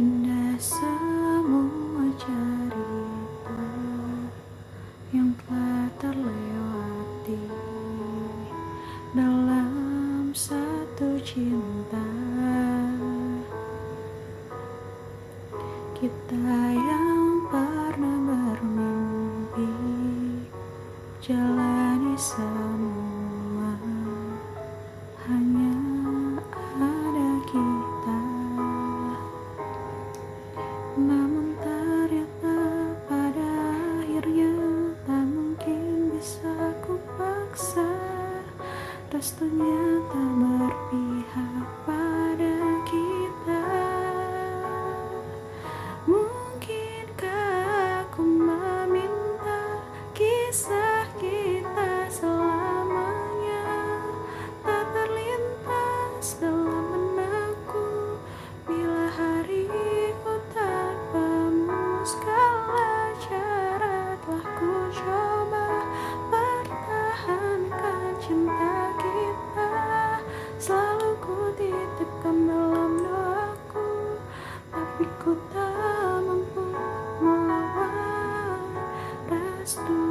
Indah semua cerita yang telah terlewati dalam satu cinta. Kita yang pernah bermimpi jalani semua Namun ternyata pada tak mungkin bisa ku paksa Restunya tak berpihak pada kita. Mungkinkah aku meminta kisah ku tak mampu melawan restu